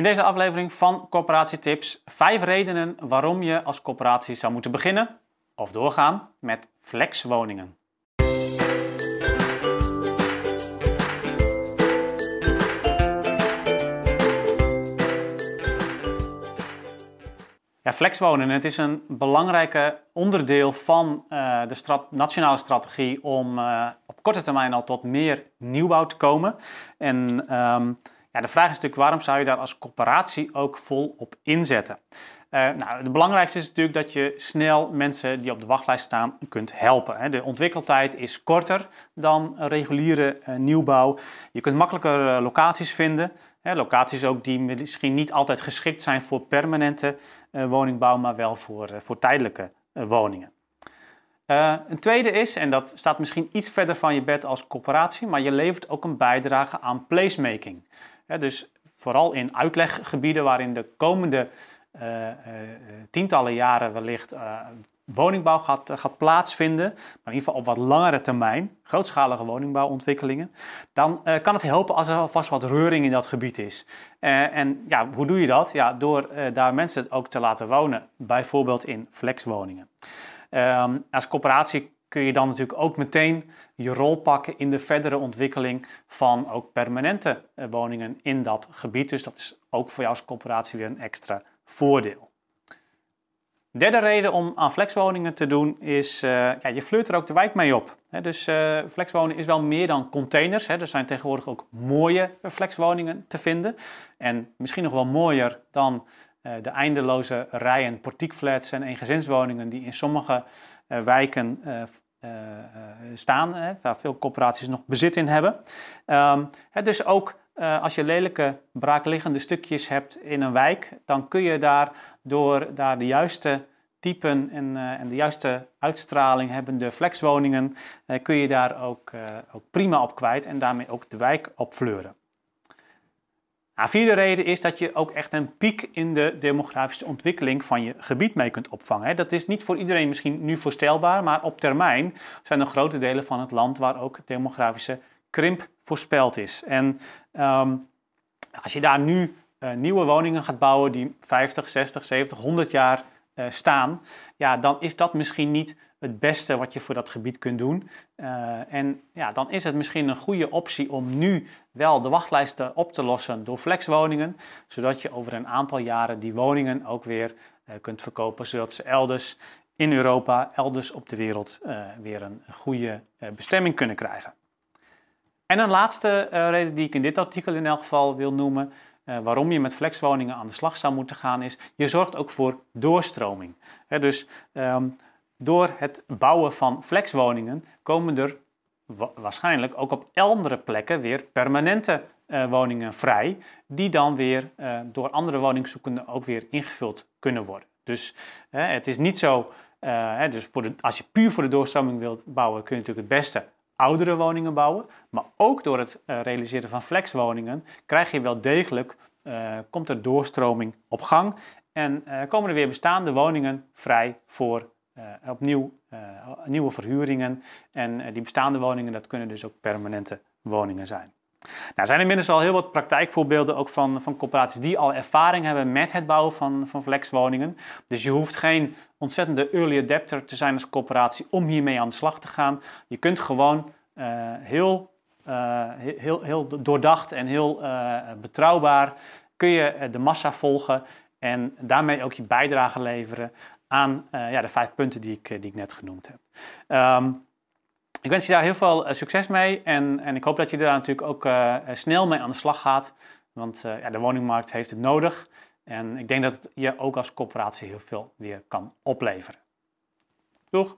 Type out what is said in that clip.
In deze aflevering van Corporatietips 5 redenen waarom je als corporatie zou moeten beginnen of doorgaan met flexwoningen. Ja, flexwonen, het is een belangrijk onderdeel van uh, de nationale strategie om uh, op korte termijn al tot meer nieuwbouw te komen. En um, ja, de vraag is natuurlijk waarom zou je daar als coöperatie ook vol op inzetten? Uh, nou, het belangrijkste is natuurlijk dat je snel mensen die op de wachtlijst staan kunt helpen. De ontwikkeltijd is korter dan reguliere uh, nieuwbouw. Je kunt makkelijker uh, locaties vinden. Locaties ook die misschien niet altijd geschikt zijn voor permanente woningbouw, maar wel voor, voor tijdelijke woningen. Een tweede is, en dat staat misschien iets verder van je bed als coöperatie, maar je levert ook een bijdrage aan placemaking dus vooral in uitleggebieden waarin de komende uh, uh, tientallen jaren wellicht woningbouw gaat, gaat plaatsvinden, maar in ieder geval op wat langere termijn, grootschalige woningbouwontwikkelingen, dan kan het helpen als er alvast wat reuring in dat gebied is. en ja, hoe doe je dat? Ja, door daar mensen ook te laten wonen, bijvoorbeeld in flexwoningen. Ehm, als coöperatie kun je dan natuurlijk ook meteen je rol pakken in de verdere ontwikkeling van ook permanente eh, woningen in dat gebied. Dus dat is ook voor jou als corporatie weer een extra voordeel. Derde reden om aan flexwoningen te doen is, ja, je flirt er ook de wijk mee op. dus uh, flexwonen is wel meer dan containers. er zijn tegenwoordig ook mooie flexwoningen te vinden. En misschien nog wel mooier dan de eindeloze rijen portiekflats en eengezinswoningen die in sommige eh, wijken eh, eh, staan, waar veel corporaties nog bezit in hebben. Ehm, dus ook als je lelijke braakliggende stukjes hebt in een wijk, dan kun je daar door daar de juiste typen en, en de juiste uitstraling hebbende flexwoningen, kun je daar ook, ook prima op kwijt en daarmee ook de wijk op fleuren. Nou, vierde reden is dat je ook echt een piek in de demografische ontwikkeling van je gebied mee kunt opvangen. Dat is niet voor iedereen misschien nu voorstelbaar, maar op termijn zijn er grote delen van het land waar ook demografische krimp voorspeld is. En ehm, als je daar nu uh, nieuwe woningen gaat bouwen die 50, 60, 70, 100 jaar staan, ja, dan is dat misschien niet het beste wat je voor dat gebied kunt doen. Uh, en ja, dan is het misschien een goede optie om nu wel de wachtlijsten op te lossen door flexwoningen, zodat je over een aantal jaren die woningen ook weer uh, kunt verkopen, zodat ze elders in Europa, elders op de wereld weer een goede bestemming kunnen krijgen. En een laatste reden die ik in dit artikel in elk geval wil noemen, waarom je met flexwoningen aan de slag zou moeten gaan, is je zorgt ook voor doorstroming. Dus um, door het bouwen van flexwoningen komen er waarschijnlijk ook op andere plekken weer permanente uh, woningen vrij, die dan weer uh, door andere woningzoekenden ook weer ingevuld kunnen worden. Dus het is niet zo, dus voor als je puur voor de doorstroming wilt bouwen, kun je natuurlijk het beste oudere woningen bouwen. Maar ook door het realiseren van flexwoningen krijg je wel degelijk, komt er doorstroming op gang en komen er weer bestaande woningen vrij voor uh, opnieuw uh, nieuwe verhuringen. En uh, die bestaande woningen, dat kunnen dus ook permanente woningen zijn. Nou, er zijn inmiddels al heel wat praktijkvoorbeelden ook van, van corporaties die al ervaring hebben met het bouwen van, van flexwoningen. Dus je hoeft geen ontzettende early adapter te zijn als corporatie om hiermee aan de slag te gaan. Je kunt gewoon heel, heel, heel doordacht en heel betrouwbaar kun je de massa volgen en daarmee ook je bijdrage leveren aan ja, de vijf punten die ik, eh, die ik net genoemd heb. Um, ik wens je daar heel veel uh, succes mee en, en ik hoop dat je daar natuurlijk ook uh, snel mee aan de slag gaat. Want ja, de woningmarkt heeft het nodig. En ik denk dat het je ook als corporatie heel veel weer kan opleveren. Doeg!